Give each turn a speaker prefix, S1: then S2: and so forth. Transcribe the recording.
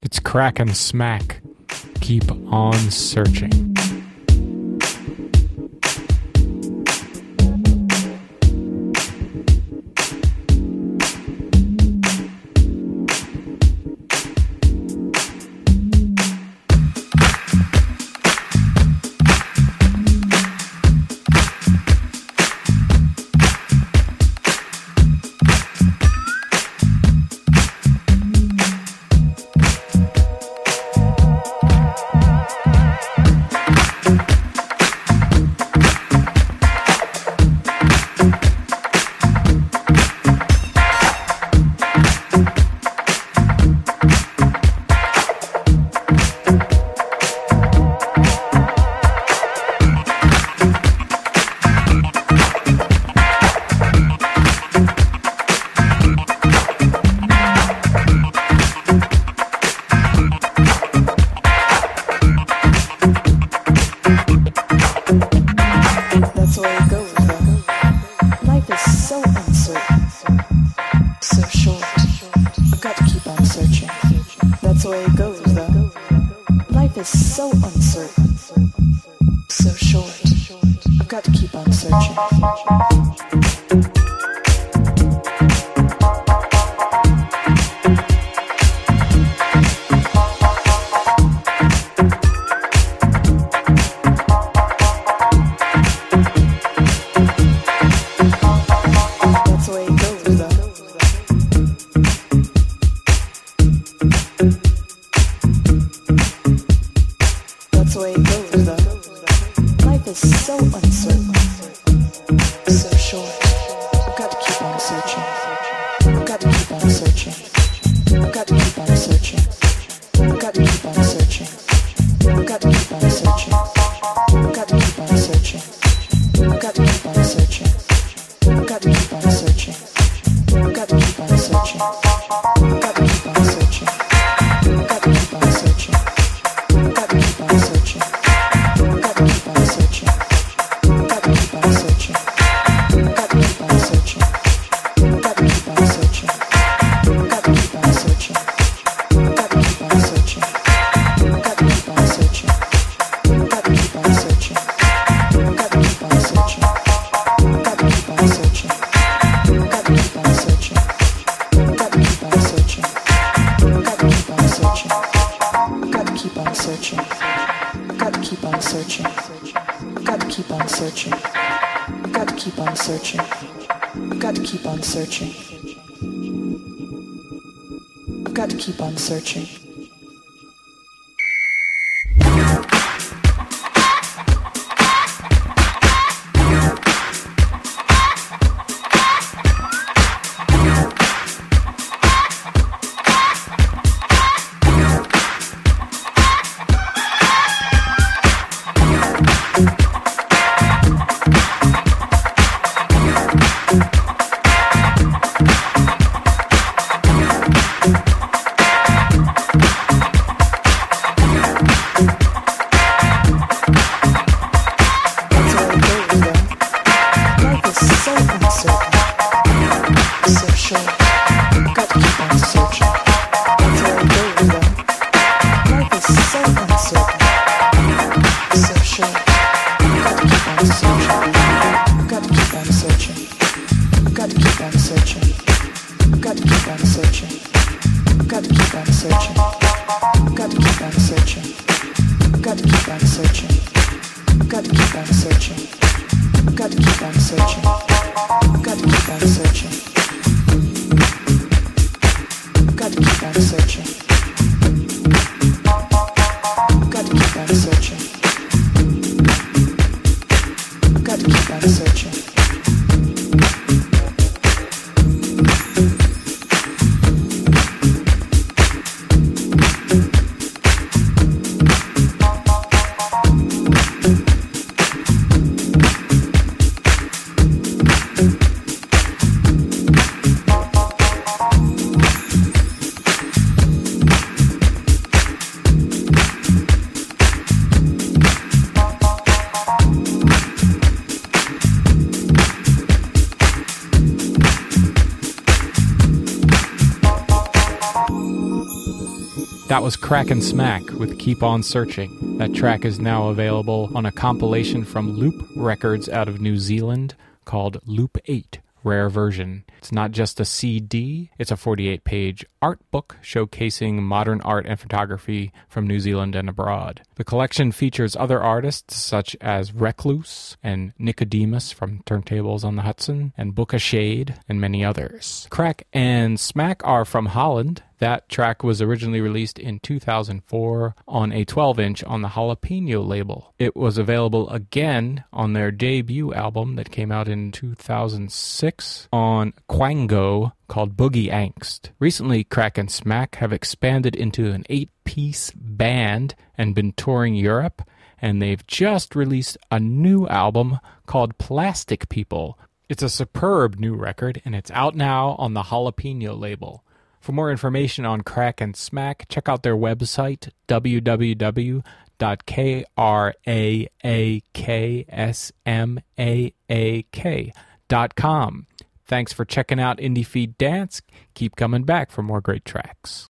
S1: It's Kraak and Smaak. Keep on searching. is so uncertain, so short. I've got to keep on searching. uncertain. searching. I've got to keep on searching. I've got to keep on searching. I've got to keep on searching. searching. Got to keep on searching. That was Kraak and Smaak with Keep On Searching. That track is now available on a compilation from Loop Records out of New Zealand called Loop 8 Rare Version. It's not just a CD, it's a 48 page art book showcasing modern art and photography from New Zealand and abroad. The collection features other artists such as Recluse and Nicodemus from Turntables on the Hudson and Booka Shade and many others. Kraak and Smaak are from Holland. That track was originally released in 2004 on a 12 inch on the Jalapeno label. It was available again on their debut album that came out in 2006 on Quango called Boogie Angst. Recently, Kraak and Smaak have expanded into an eight piece band and been touring Europe, and they've just released a new album called Plastic People. It's a superb new record, and it's out now on the Jalapeno label. For more information on Kraak and Smaak, check out their website, www.kraksmaak.com. Thanks for checking out IndieFeed Dance. Keep coming back for more great tracks.